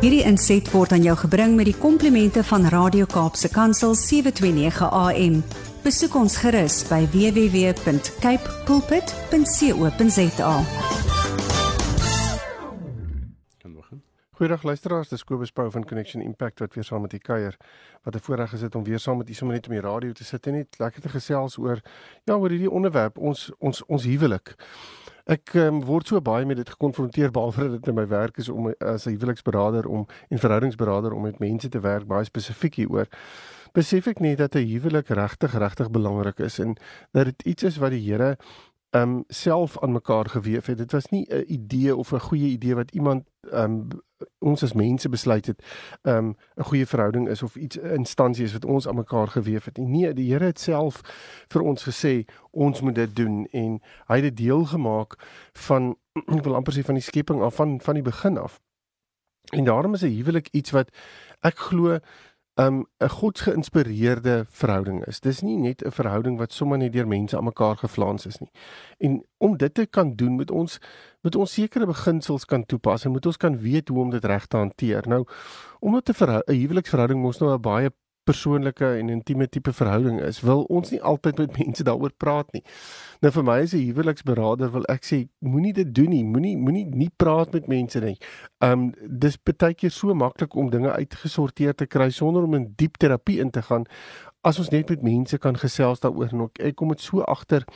Hierdie inset word aan jou gebring met die komplimente van Radio Kaapse Kansel 729 AM. Besoek ons gerus by www.cape pulpit.co.za. Kan begin. Goeiedag luisteraars, dis Kobus Pau van Connection Impact wat weer saam met u kuier. Wat 'n voorreg is dit om weer saam met u sommer net om die radio te sit en net lekker te gesels oor ja, oor hierdie onderwerp, ons ons ons huwelik. Ek um, word so baie met dit gekonfronteer behalwe dat dit in my werk is om as 'n huweliksberader om en verhoudingsberader om met mense te werk baie spesifiek hieroor. Besef ek net dat 'n huwelik regtig regtig belangrik is en dat dit iets is wat die Here um self aan mekaar gewewe het. Dit was nie 'n idee of 'n goeie idee wat iemand um ons as mense besluit het um 'n goeie verhouding is of iets instansies wat ons aan mekaar gewewe het. Nee, die Here het self vir ons gesê ons moet dit doen en hy het dit deel gemaak van ek wil amper sê van die skepping af van van die begin af. En daarom is 'n huwelik iets wat ek glo um 'n godsgeïnspireerde verhouding is. Dis nie net 'n verhouding wat sommer net deur mense aan mekaar geflans is nie. En om dit te kan doen met ons met ons sekere beginsels kan toepas en moet ons kan weet hoe om dit reg te hanteer. Nou omdat 'n huweliksverhouding mos nou 'n baie persoonlike en intieme tipe verhouding is, wil ons nie altyd met mense daaroor praat nie. Nou vir my as 'n huweliksberader wil ek sê moenie dit doen nie. Moenie moenie nie praat met mense nie. Um dis baie keer so maklik om dinge uitgesorteer te kry sonder om in diep terapie in te gaan as ons net met mense kan gesels daaroor en ek kom dit so agter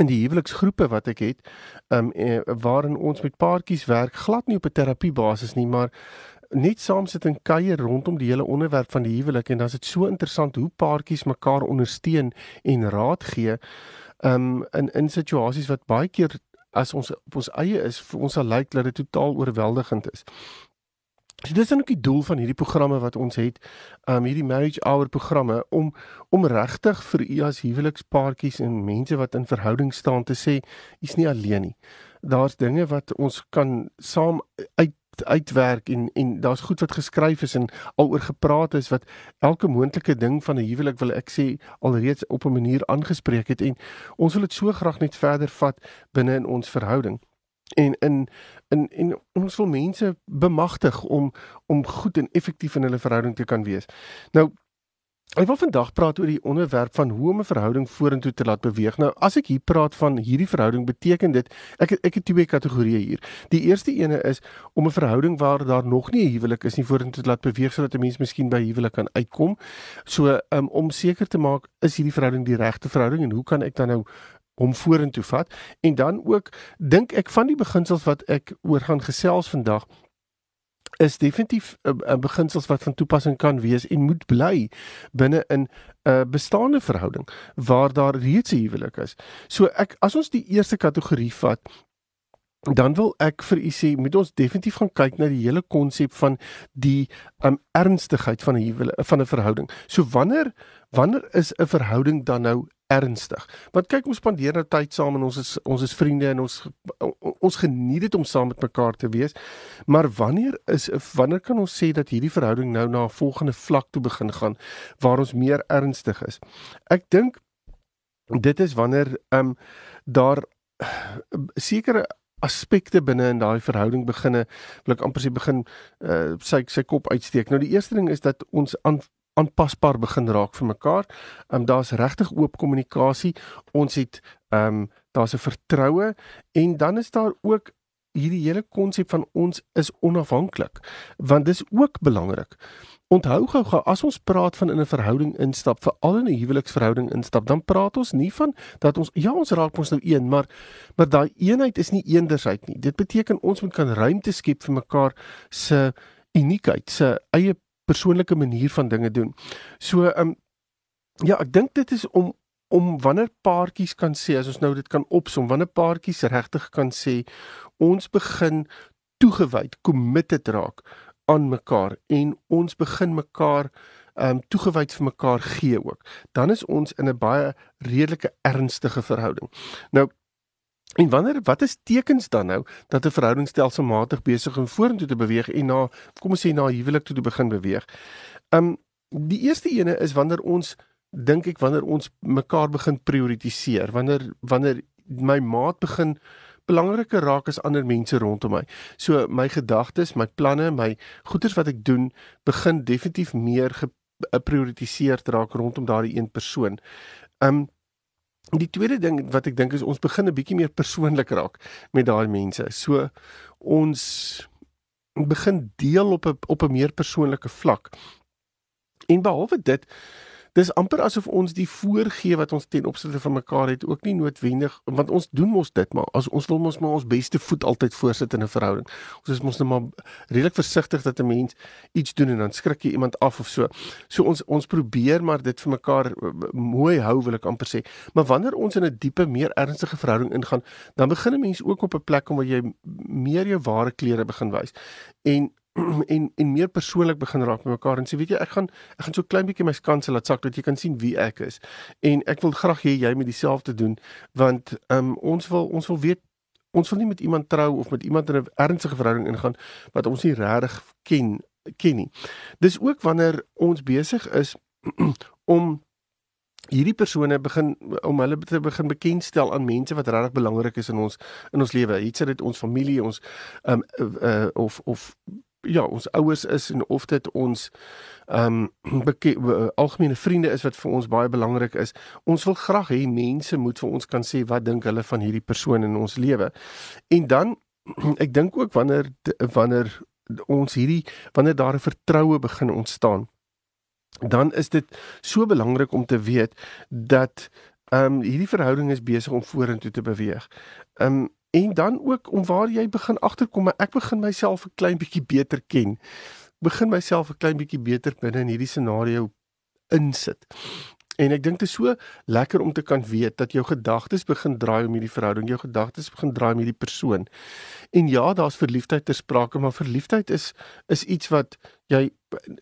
in die huweliksgroepe wat ek het, um waarin ons met paartjies werk, glad nie op 'n terapie basis nie, maar net saam sit en kuier rondom die hele onderwerp van die huwelik en dan is dit so interessant hoe paartjies mekaar ondersteun en raad gee um in in situasies wat baie keer as ons op ons eie is vir ons sal lyk dat dit totaal oorweldigend is. So dis dan ook die doel van hierdie programme wat ons het, um hierdie marriage hour programme om om regtig vir u as huwelikspaartjies en mense wat in verhouding staan te sê, u's nie alleen nie. Daar's dinge wat ons kan saam uit uitwerk en en daar's goed wat geskryf is en aloor gepraat is wat elke moontlike ding van 'n huwelik wil ek sê alreeds op 'n manier aangespreek het en ons wil dit so graag net verder vat binne in ons verhouding en in in en ons wil mense bemagtig om om goed en effektief in hulle verhouding te kan wees. Nou Ek wil vandag praat oor die onderwerp van hoe om 'n verhouding vorentoe te laat beweeg. Nou, as ek hier praat van hierdie verhouding, beteken dit ek ek het twee kategorieë hier. Die eerste ene is om 'n verhouding waar daar nog nie 'n huwelik is nie vorentoe te laat beweeg sodat 'n mens miskien by huwelik kan uitkom. So, um, om seker te maak is hierdie verhouding die regte verhouding en hoe kan ek dan nou om vorentoe vat? En dan ook dink ek van die beginsels wat ek oor gaan gesels vandag is definitief 'n uh, beginsels wat van toepassing kan wees en moet bly binne in 'n uh, bestaande verhouding waar daar reeds 'n huwelik is. So ek as ons die eerste kategorie vat dan wil ek vir u sê moet ons definitief gaan kyk na die hele konsep van die um, ernstigheid van 'n huwelik van 'n verhouding. So wanneer wanneer is 'n verhouding dan nou ernstig. Want kyk ons spandeer nou tyd saam en ons is ons is vriende en ons ons geniet dit om saam met mekaar te wees. Maar wanneer is wanneer kan ons sê dat hierdie verhouding nou na 'n volgende vlak toe begin gaan waar ons meer ernstig is? Ek dink dit is wanneer ehm um, daar sekere aspekte binne in daai verhouding beginne wil ek amper sê begin uh, sy sy kop uitsteek. Nou die eerste ding is dat ons aan aanpasbaar begin raak vir mekaar. Ehm um, daar's regtig oop kommunikasie. Ons het ehm um, daar's 'n vertroue en dan is daar ook hierdie hele konsep van ons is onafhanklik want dis ook belangrik. Onthou gou gou as ons praat van in 'n verhouding instap, veral in 'n huweliksverhouding instap, dan praat ons nie van dat ons ja, ons raak ons nou een, maar maar daai eenheid is nie eendersheid nie. Dit beteken ons moet kan ruimte skep vir mekaar se uniekheid, se eie persoonlike manier van dinge doen. So ehm um, ja, ek dink dit is om om wanneer paartjies kan sê as ons nou dit kan opsom, wanneer paartjies regtig kan sê ons begin toegewyd, committed raak aan mekaar en ons begin mekaar ehm um, toegewyd vir mekaar gee ook. Dan is ons in 'n baie redelike ernstige verhouding. Nou En wanneer wat is tekens dan nou dat 'n verhouding stelselmatig besig om vorentoe te beweeg en na kom ons sê na huwelik toe te begin beweeg? Um die eerste ene is wanneer ons dink ek wanneer ons mekaar begin prioritiseer, wanneer wanneer my maat begin belangriker raak as ander mense rondom my. So my gedagtes, my planne, my goeders wat ek doen, begin definitief meer geprioritiseer raak rondom daardie een persoon. Um die tweede ding wat ek dink is ons begin 'n bietjie meer persoonlik raak met daai mense. So ons begin deel op 'n op 'n meer persoonlike vlak. En behalwe dit dis amper asof ons die voorgee wat ons ten opsigte van mekaar het ook nie noodwendig want ons doen mos dit maar as ons wil mos maar ons beste voet altyd voorsit in 'n verhouding. Ons is mos net maar redelik versigtig dat 'n mens iets doen en dan skrik jy iemand af of so. So ons ons probeer maar dit vir mekaar eh, mooi hou wil ek amper sê. Maar wanneer ons in 'n diepe meer ernstige verhouding ingaan, dan begin 'n mens ook op 'n plek kom waar jy meer jou ware kleure begin wys. En en en meer persoonlik begin raak met mekaar en sê weet jy ek gaan ek gaan so klein bietjie my skanse laat sak dat jy kan sien wie ek is en ek wil graag hê jy moet dieselfde doen want um, ons wil ons wil weet ons wil nie met iemand trou of met iemand in 'n ernstige verhouding ingaan wat ons nie regtig ken ken nie dis ook wanneer ons besig is om hierdie persone begin om hulle te begin bekendstel aan mense wat regtig belangrik is in ons in ons lewe. Iets is dit ons familie, ons um uh, of of ja, ons ouers is en of dit ons ehm um, algemene vriende is wat vir ons baie belangrik is. Ons wil graag hê mense moet vir ons kan sê wat dink hulle van hierdie persoon in ons lewe. En dan ek dink ook wanneer wanneer ons hierdie wanneer daar 'n vertroue begin ontstaan, dan is dit so belangrik om te weet dat ehm um, hierdie verhouding is besig om vorentoe te beweeg. Ehm um, En dan ook om waar jy begin agterkom, ek begin myself 'n klein bietjie beter ken. Begin myself 'n klein bietjie beter binne in hierdie scenario insit. En ek dink dit is so lekker om te kan weet dat jou gedagtes begin draai om hierdie verhouding, jou gedagtes begin draai om hierdie persoon. En ja, daar's verliefdheid ter sprake, maar verliefdheid is is iets wat jy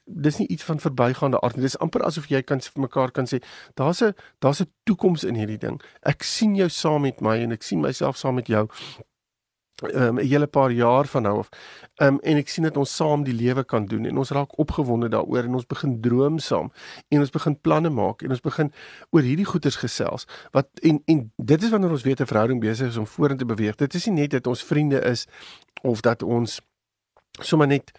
dis nie iets van verbygaande aard nie. Dis amper asof jy kan vir mekaar kan sê, daar's 'n daar's 'n toekoms in hierdie ding. Ek sien jou saam met my en ek sien myself saam met jou um, 'n hele paar jaar van nou af. Um, en ek sien dat ons saam die lewe kan doen en ons raak opgewonde daaroor en ons begin droom saam en ons begin planne maak en ons begin oor hierdie goeders gesels. Wat en en dit is wanneer ons weet 'n verhouding besig is om vorentoe beweeg. Dit is nie net dat ons vriende is of dat ons sommer net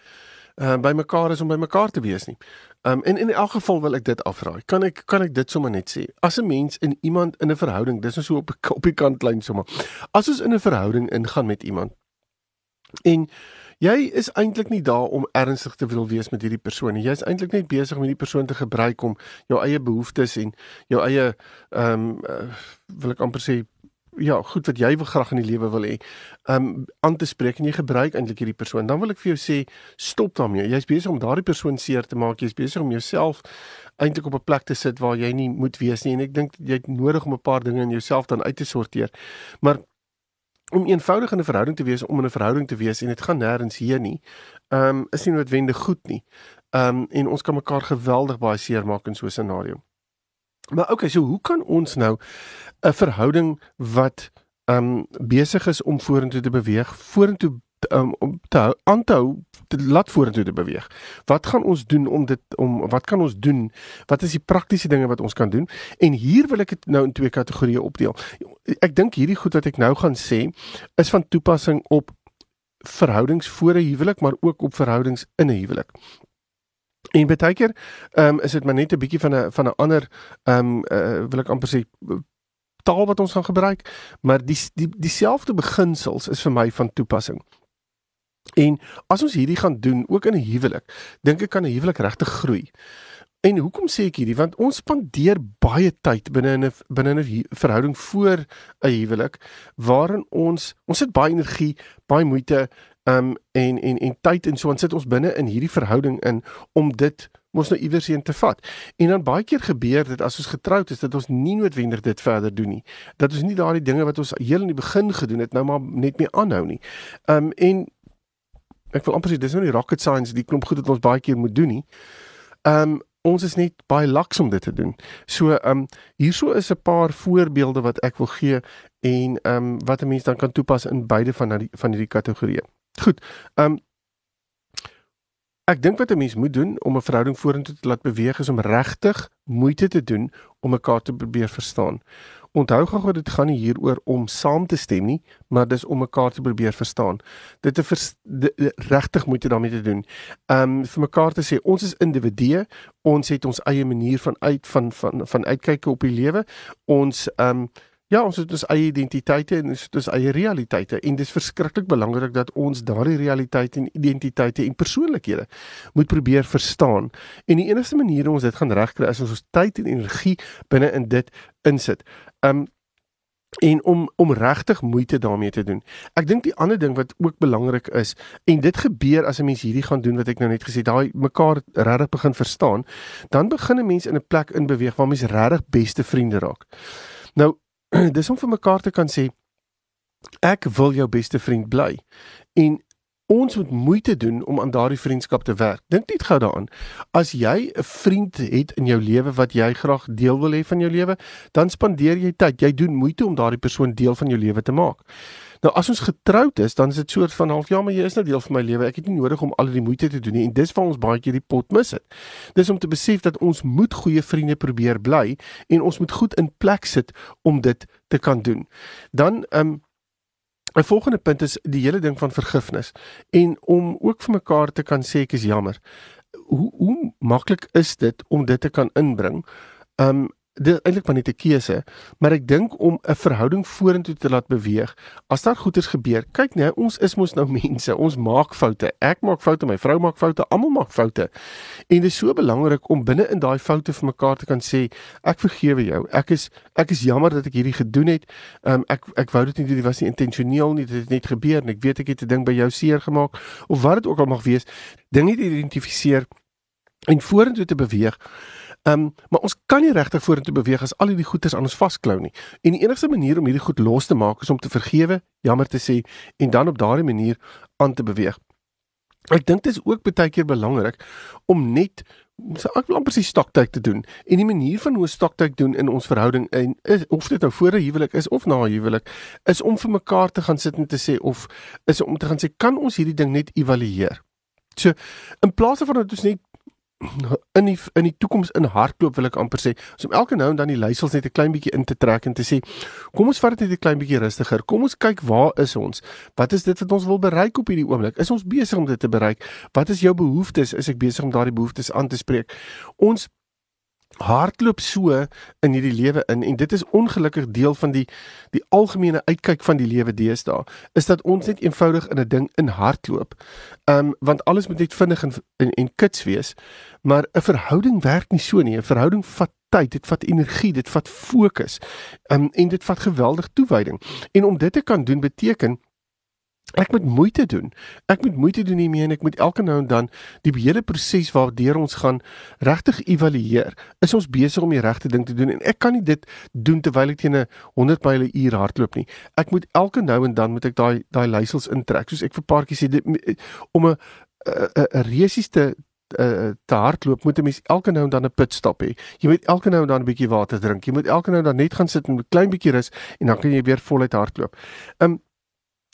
uh, by mekaar is om by mekaar te wees nie. Um en in elk geval wil ek dit afraai. Kan ek kan ek dit sommer net sê? As 'n mens in iemand in 'n verhouding, dis nou so op op die kantlyn sommer. As ons in 'n verhouding ingaan met iemand en jy is eintlik nie daar om ernstig te wil wees met hierdie persoon nie. Jy is eintlik net besig om hierdie persoon te gebruik om jou eie behoeftes en jou eie ehm um, uh, wil ek amper sê ja, goed wat jy wil graag in die lewe wil hê, um aan te spreek en jy gebruik eintlik hierdie persoon, dan wil ek vir jou sê stop daarmee. Jy's besig om daardie persoon seer te maak. Jy's besig om jouself eintlik op 'n plek te sit waar jy nie moet wees nie en ek dink jy het nodig om 'n paar dinge in jouself dan uit te sorteer. Maar om eenvoudig in 'n verhouding te wees, om in 'n verhouding te wees en dit gaan nêrens heen nie, um is nie noodwendig goed nie. Um en ons kan mekaar geweldig baie seer maak in so 'n scenario. Maar okay, so hoe kan ons nou 'n verhouding wat um besig is om vorentoe te beweeg, vorentoe um, om te hou, aan te hou, te laat vorentoe te beweeg. Wat gaan ons doen om dit om wat kan ons doen? Wat is die praktiese dinge wat ons kan doen? En hier wil ek dit nou in twee kategorieë opdeel. Ek dink hierdie goed wat ek nou gaan sê is van toepassing op verhoudings voor 'n huwelik, maar ook op verhoudings in 'n huwelik. En baie keer ehm um, is dit maar net 'n bietjie van 'n van 'n ander ehm um, uh, wil ek amper sê taal wat ons gaan gebruik, maar die die dieselfde beginsels is vir my van toepassing. En as ons hierdie gaan doen ook in 'n huwelik, dink ek kan 'n huwelik regtig groei. En hoekom sê ek hierdie? Want ons spandeer baie tyd binne in 'n binne 'n verhouding voor 'n huwelik waarin ons ons sit baie energie, baie moeite um en en en tyd en so ons sit ons binne in hierdie verhouding in om dit mos nou iewers heen te vat. En dan baie keer gebeur dit as ons getroud is dat ons nie noodwendig dit verder doen nie. Dat ons nie daardie dinge wat ons heel in die begin gedoen het nou maar net mee aanhou nie. Um en ek wil amper sê dis nou nie rocket science die klomp goed wat ons baie keer moet doen nie. Um ons is net baie laks om dit te doen. So um hierso is 'n paar voorbeelde wat ek wil gee en um wat 'n mens dan kan toepas in beide van die van hierdie kategorieë. Goed. Um ek dink wat 'n mens moet doen om 'n verhouding vorentoe te laat beweeg is om regtig moeite te doen om mekaar te probeer verstaan. Onthou gou dit gaan nie hieroor om saam te stem nie, maar dis om mekaar te probeer verstaan. Dit te regtig moet jy daarmee te doen. Um vir mekaar te sê ons is individue, ons het ons eie manier van uit van van van uitkyk op die lewe. Ons um Ja, ons het ons eie identiteite en ons het ons eie realiteite en dit is verskriklik belangrik dat ons daardie realiteite en identiteite en persoonlikhede moet probeer verstaan. En die enigste manier om ons dit gaan regkry is ons ons tyd en energie binne in dit insit. Um en om om regtig moeite daarmee te doen. Ek dink die ander ding wat ook belangrik is en dit gebeur as 'n mens hierdie gaan doen wat ek nou net gesê, daai mekaar regtig begin verstaan, dan begin 'n mens in 'n plek in beweeg waar mens regtig beste vriende raak. Nou dis om vir mekaar te kan sê ek wil jou beste vriend bly en ons moet moeite doen om aan daardie vriendskap te werk. Dink net gou daaraan. As jy 'n vriend het in jou lewe wat jy graag deel wil hê van jou lewe, dan spandeer jy tyd. Jy doen moeite om daardie persoon deel van jou lewe te maak. Nou as ons getroud is, dan is dit soort van half ja, maar jy is nou deel van my lewe. Ek het nie nodig om al die moeite te doen nie en dis waar ons baie keer die pot mis het. Dis om te besef dat ons moet goeie vriende probeer bly en ons moet goed in plek sit om dit te kan doen. Dan ehm um, 'n volgende punt is die hele ding van vergifnis en om ook vir mekaar te kan sê ek is jammer. Hoe hoe maklik is dit om dit te kan inbring? Um, dit eintlik maar net 'n keuse, maar ek dink om 'n verhouding vorentoe te laat beweeg, as daar goeters gebeur, kyk nee, ons is mos nou mense, ons maak foute. Ek maak foute, my vrou maak foute, almal maak foute. En dit is so belangrik om binne in daai foute vir mekaar te kan sê, ek vergewe jou. Ek is ek is jammer dat ek hierdie gedoen het. Um, ek ek wou dit nie dit was nie intentioneel nie, dit het net gebeur en ek weet ek het 'n ding by jou seer gemaak of wat dit ook al mag wees. Dinge identifiseer en vorentoe te beweeg. Ehm, um, maar ons kan nie regtig vorentoe beweeg as al hierdie goeders aan ons vasklou nie. En die enigste manier om hierdie goed los te maak is om te vergewe, jammer te sê en dan op daardie manier aan te beweeg. Ek dink dit is ook baie keer belangrik om net so ek wil amper sê stoktyd te doen. En die manier van hoe stoktyd doen in ons verhouding en is of dit nou voor 'n huwelik is of na 'n huwelik, is om vir mekaar te gaan sit en te sê of is om te gaan sê kan ons hierdie ding net evalueer. So in plaas van dat ons net in die in die toekoms in hardloop wil ek amper sê. So om elke nou en dan die leiersels net 'n klein bietjie in te trek en te sê kom ons vat dit net 'n klein bietjie rustiger. Kom ons kyk waar is ons? Wat is dit wat ons wil bereik op hierdie oomblik? Is ons besig om dit te bereik? Wat is jou behoeftes? Is ek besig om daardie behoeftes aan te spreek? Ons hardloop so in hierdie lewe in en dit is ongelukkig deel van die die algemene uitkyk van die lewe deesdae is dat ons net eenvoudig in 'n ding in hardloop. Ehm um, want alles moet net vinnig en en, en kits wees. Maar 'n verhouding werk nie so nie. 'n Verhouding vat tyd, dit vat energie, dit vat fokus. Ehm um, en dit vat geweldig toewyding. En om dit te kan doen beteken Ek moet moeite doen. Ek moet moeite doen hiermee en ek moet elke nou en dan die hele proses waardeur ons gaan regtig evalueer. Is ons besig om die regte ding te doen? En ek kan nie dit doen terwyl ek teen 'n 100 myle uur hardloop nie. Ek moet elke nou en dan moet ek daai daai leiersels intrek. Soos ek vir paartjies sê dit om 'n 'n resies te uh te hardloop moet 'n mens elke nou en dan 'n pitstop hê. Jy moet elke nou en dan 'n bietjie water drink. Jy moet elke nou en dan net gaan sit en 'n klein bietjie rus en dan kan jy weer voluit hardloop. Um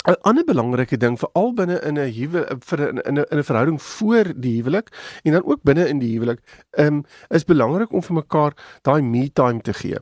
'n ander belangrike ding veral binne in 'n huwelik vir in 'n in 'n verhouding voor die huwelik en dan ook binne in die huwelik, um, is belangrik om vir mekaar daai me time te gee.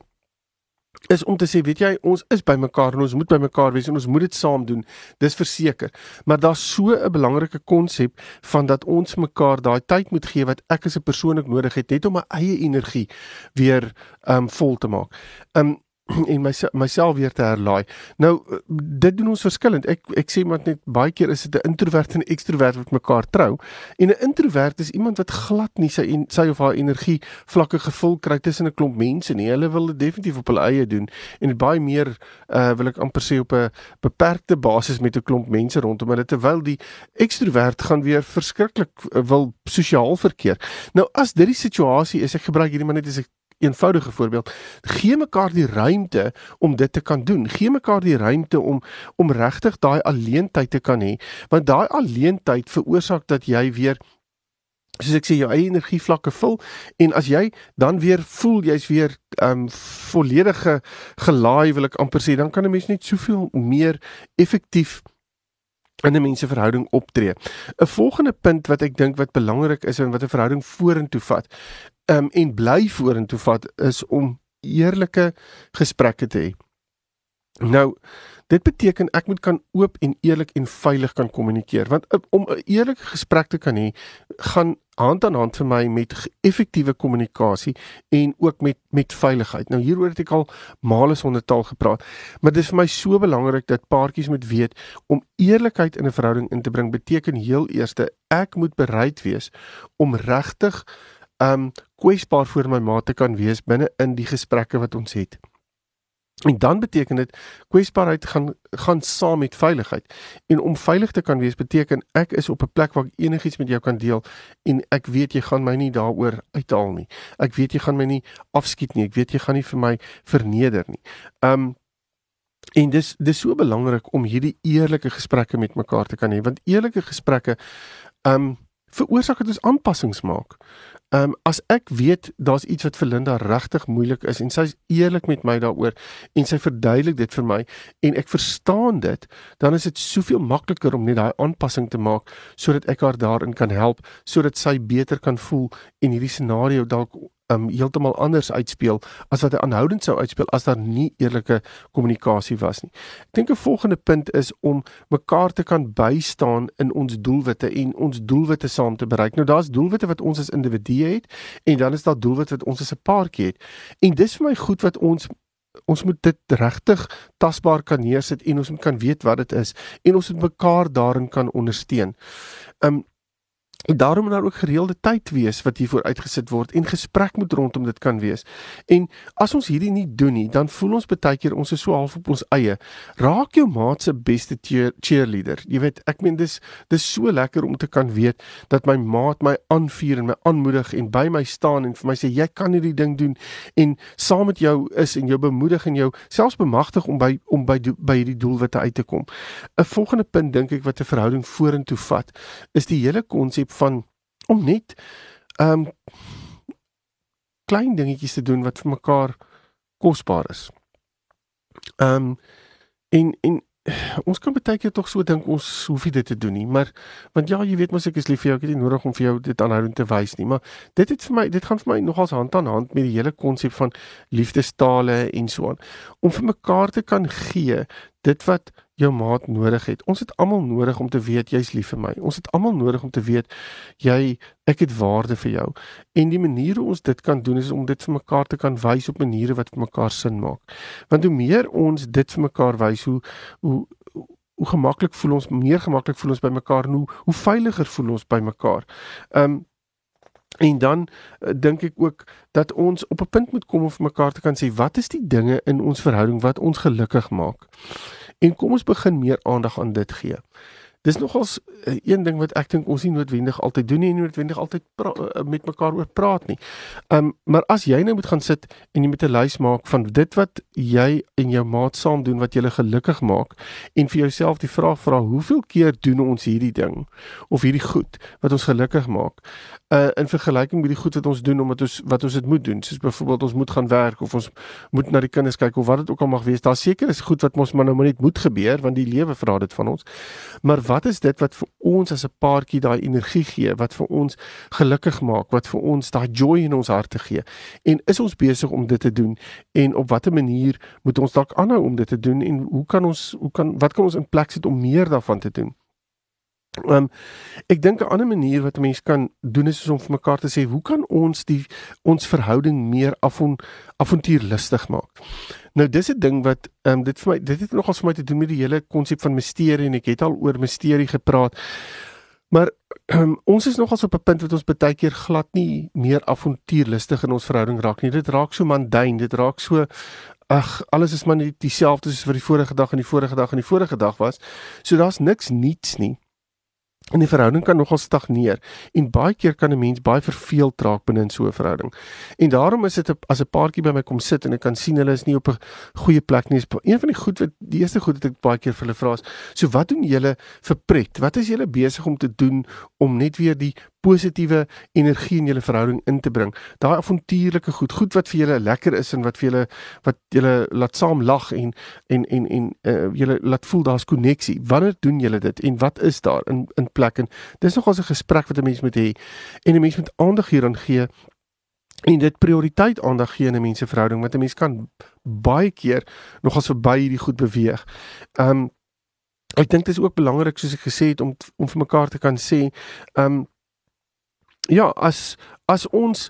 Is om te sê, weet jy, ons is by mekaar en ons moet by mekaar wees en ons moet dit saam doen. Dis verseker. Maar daar's so 'n belangrike konsep van dat ons mekaar daai tyd moet gee wat ek as 'n persoon ook nodig het net om my eie energie weer um vol te maak. Um en my myself weer te herlaai. Nou dit doen ons verskillend. Ek ek sê maar net baie keer is dit 'n introwert en 'n ekstrowert wat mekaar trou. En 'n introwert is iemand wat glad nie sy en sy of haar energie vlakke gevul kry tussen 'n klomp mense nie. Hulle wil dit definitief op hulle eie doen en baie meer uh wil ek amper sê op 'n beperkte basis met 'n klomp mense rondom hulle terwyl die ekstrowert gaan weer verskriklik uh, wil sosiaal verkeer. Nou as dit die situasie is, ek gebruik hierdie maar net as 'n eenvoudige voorbeeld. Gee mekaar die ruimte om dit te kan doen. Gee mekaar die ruimte om om regtig daai alleentyd te kan hê, want daai alleentyd veroorsaak dat jy weer soos ek sê jou eie energie vlakke vul en as jy dan weer voel jy's weer ehm um, volledige gelaai wil ek amper sê dan kan 'n mens net soveel meer effektief in 'n mense verhouding optree. 'n Volgende punt wat ek dink wat belangrik is en wat 'n verhouding vorentoe vat, um, en bly vorentoe vat is om eerlike gesprekke te hê. Nou, dit beteken ek moet kan oop en eerlik en veilig kan kommunikeer want uh, om 'n eerlike gesprek te kan hê, gaan hand aan hand vir my met effektiewe kommunikasie en ook met met veiligheid. Nou hieroor het ek al male sonder taal gepraat, maar dit is vir my so belangrik dat paartjies moet weet om eerlikheid in 'n verhouding in te bring beteken heel eerste ek moet bereid wees om regtig um kwesbaar voor my maat te kan wees binne in die gesprekke wat ons het. En dan beteken dit kwesbaarheid gaan gaan saam met veiligheid. En om veilig te kan wees beteken ek is op 'n plek waar ek enigiets met jou kan deel en ek weet jy gaan my nie daaroor uithaal nie. Ek weet jy gaan my nie afskiet nie. Ek weet jy gaan nie vir my verneder nie. Um en dis dis so belangrik om hierdie eerlike gesprekke met mekaar te kan hê want eerlike gesprekke um veroorsaak dit ons aanpassings maak. Ehm um, as ek weet daar's iets wat vir Linda regtig moeilik is en sy's eerlik met my daaroor en sy verduidelik dit vir my en ek verstaan dit, dan is dit soveel makliker om net daai aanpassing te maak sodat ek haar daarin kan help sodat sy beter kan voel en hierdie scenario dalk um heeltemal anders uitspeel as wat hy aanhoudend sou uitspeel as daar nie eerlike kommunikasie was nie. Ek dink 'n volgende punt is om mekaar te kan bystaan in ons doelwitte en ons doelwitte saam te bereik. Nou daar's doelwitte wat ons as individue het en dan is daar doelwitte wat ons as 'n paartjie het. En dis vir my goed wat ons ons moet dit regtig tasbaar kan neersit en ons moet kan weet wat dit is en ons moet mekaar daarin kan ondersteun. Um En daarom moet daar ook gereelde tyd wees wat hiervoor uitgesit word en gesprek moet rondom dit kan wees. En as ons hierdie nie doen nie, dan voel ons baie keer ons is so half op ons eie. Raak jou maat se beste cheerleader. Jy weet, ek meen dis dis so lekker om te kan weet dat my maat my aanvuur en my aanmoedig en by my staan en vir my sê jy kan hierdie ding doen en saam met jou is en jou bemoedig en jou selfs bemagtig om by om by by hierdie doelwitte uit te kom. 'n Volgende punt dink ek wat 'n verhouding vorentoe vat, is die hele konsep van om net ehm um, klein dingetjies te doen wat vir mekaar kosbaar is. Ehm um, en en ons kan baie keer tog so dink ons hoef dit te doen nie, maar want ja, jy weet mos ek is lief vir jou, ek het nie nodig om vir jou dit aanhoudend te wys nie, maar dit het vir my dit gaan vir my nogals hand aan hand met die hele konsep van liefdestale en so aan om vir mekaar te kan gee dit wat jou maat nodig het. Ons het almal nodig om te weet jy's lief vir my. Ons het almal nodig om te weet jy ek het waarde vir jou. En die manier hoe ons dit kan doen is om dit vir mekaar te kan wys op maniere wat vir mekaar sin maak. Want hoe meer ons dit vir mekaar wys, hoe hoe hoe gemaklik voel ons, meer gemaklik voel ons by mekaar en hoe hoe veiliger voel ons by mekaar. Um En dan uh, dink ek ook dat ons op 'n punt moet kom om vir mekaar te kan sê wat is die dinge in ons verhouding wat ons gelukkig maak. En kom ons begin meer aandag aan dit gee. Dis nogals uh, een ding wat ek dink ons nie noodwendig altyd doen nie en noodwendig altyd pra, uh, met mekaar oor praat nie. Um maar as jy nou moet gaan sit en jy moet 'n lys maak van dit wat jy en jou maat saam doen wat julle gelukkig maak en vir jouself die vraag vra hoeveel keer doen ons hierdie ding of hierdie goed wat ons gelukkig maak uh in vergelyking met die goed wat ons doen omdat ons wat ons dit moet doen soos byvoorbeeld ons moet gaan werk of ons moet na die kinders kyk of wat dit ook al mag wees daar seker is goed wat ons maar nou maar net moet gebeur want die lewe vra dit van ons maar wat is dit wat vir ons as 'n paartjie daai energie gee, wat vir ons gelukkig maak, wat vir ons daai joy in ons harte gee? En is ons besig om dit te doen? En op watter manier moet ons dalk aanhou om dit te doen en hoe kan ons hoe kan wat kan ons in plek sit om meer daarvan te doen? Ehm um, ek dink 'n ander manier wat 'n mens kan doen is om vir mekaar te sê, hoe kan ons die ons verhouding meer afon avontuurlustig maak? Nou dis 'n ding wat ehm um, dit vir my dit het nogals vir my te doen met die hele konsep van misterie en ek het al oor misterie gepraat. Maar um, ons is nogals op 'n punt wat ons baie keer glad nie meer avontuurlustig in ons verhouding raak nie. Dit raak so mandyn, dit raak so ag, alles is maar net dieselfde soos wat die vorige dag en die vorige dag en die vorige dag was. So daar's niks nuuts nie. En die verhouding kan nogal stagneer en baie keer kan 'n mens baie verveeld raak binne in so 'n verhouding. En daarom is dit as 'n paartjie by my kom sit en ek kan sien hulle is nie op 'n goeie plek nie. Een van die goed wat die eerste goed wat ek baie keer vir hulle vra is, "So wat doen julle vir pret? Wat is julle besig om te doen om net weer die positiewe energie in julle verhouding in te bring. Daai avontuurlike goed, goed wat vir julle lekker is en wat vir julle wat julle laat saam lag en en en en uh, julle laat voel daar's koneksie. Wanneer doen julle dit en wat is daar in in plek en dis nogals 'n gesprek wat 'n mens moet hê en 'n mens moet aandag hieraan gee en dit prioriteit aandag gee in 'n mens se verhouding want 'n mens kan baie keer nogals verby hierdie goed beweeg. Um ek dink dit is ook belangrik soos ek gesê het om om vir mekaar te kan sê, um ja, as as ons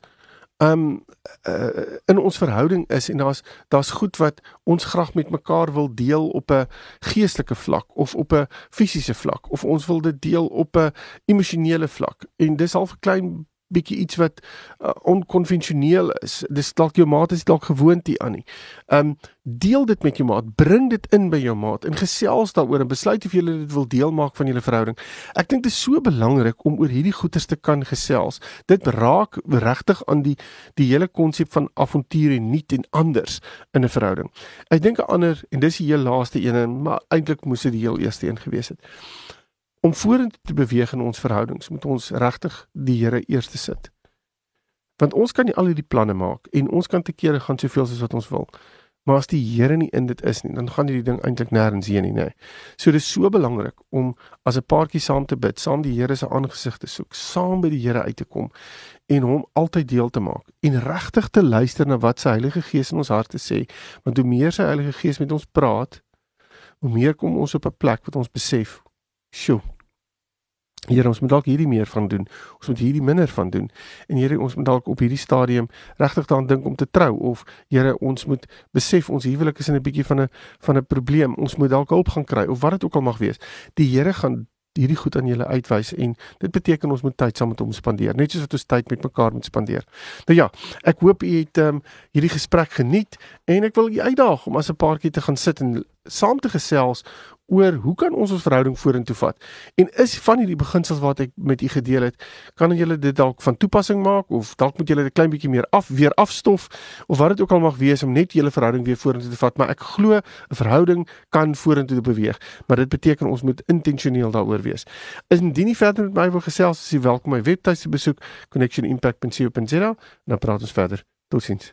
um uh, in ons verhouding is en daar's daar's goed wat ons graag met mekaar wil deel op 'n geestelike vlak of op 'n fisiese vlak of ons wil dit deel op 'n emosionele vlak. En dis al 'n klein bietjie iets wat uh, onkonvensioneel is. Dis dalk jou maat is dalk gewoond hier aan nie. Um deel dit met jou maat, bring dit in by jou maat en gesels daaroor en besluit of jy dit wil deel maak van julle verhouding. Ek dink dit is so belangrik om oor hierdie goeters te kan gesels. Dit raak regtig aan die die hele konsep van avontuur en nuut en anders in 'n verhouding. Ek dink 'n ander en dis die heel laaste een, maar eintlik moes dit die heel eerste een gewees het om vorentoe te beweeg in ons verhoudings, moet ons regtig die Here eerste sit. Want ons kan nie al hierdie planne maak en ons kan te kere gaan soveel soos wat ons wil. Maar as die Here nie in dit is nie, dan gaan hierdie ding eintlik nêrens heen nie, nê. So dis so belangrik om as 'n paartjie saam te bid, saam die Here se aangesig te soek, saam by die Here uit te kom en hom altyd deel te maak en regtig te luister na wat sy Heilige Gees in ons harte sê, want hoe meer sy Heilige Gees met ons praat, hoe meer kom ons op 'n plek wat ons besef Sjoe. Here, ons moet dalk hierdie meer van doen. Ons moet hierdie minder van doen. En Here, ons moet dalk op hierdie stadium regtig daaraan dink om te trou of Here, ons moet besef ons huwelik is in 'n bietjie van 'n van 'n probleem. Ons moet dalk hulp gaan kry of wat dit ook al mag wees. Die Here gaan hierdie goed aan julle uitwys en dit beteken ons moet tyd saam met hom spandeer net soos wat ons tyd met mekaar moet spandeer. Nou ja, ek hoop u het um, hierdie gesprek geniet en ek wil u uitdaag om as 'n paartjie te gaan sit en saam te gesels oor hoe kan ons ons verhouding vorentoe vat? En is van hierdie beginsels wat ek met u gedeel het, kan julle dit dalk van toepassing maak of dalk moet julle dit 'n klein bietjie meer af weer afstof of wat dit ook al mag wees om net julle verhouding weer vorentoe te vat, maar ek glo 'n verhouding kan vorentoe beweeg, maar dit beteken ons moet intentioneel daaroor wees. Indien jy verder met my wil gesels, is jy welkom my webtuiste besoek connectionimpact.co.za en dan praat ons verder. Totsiens.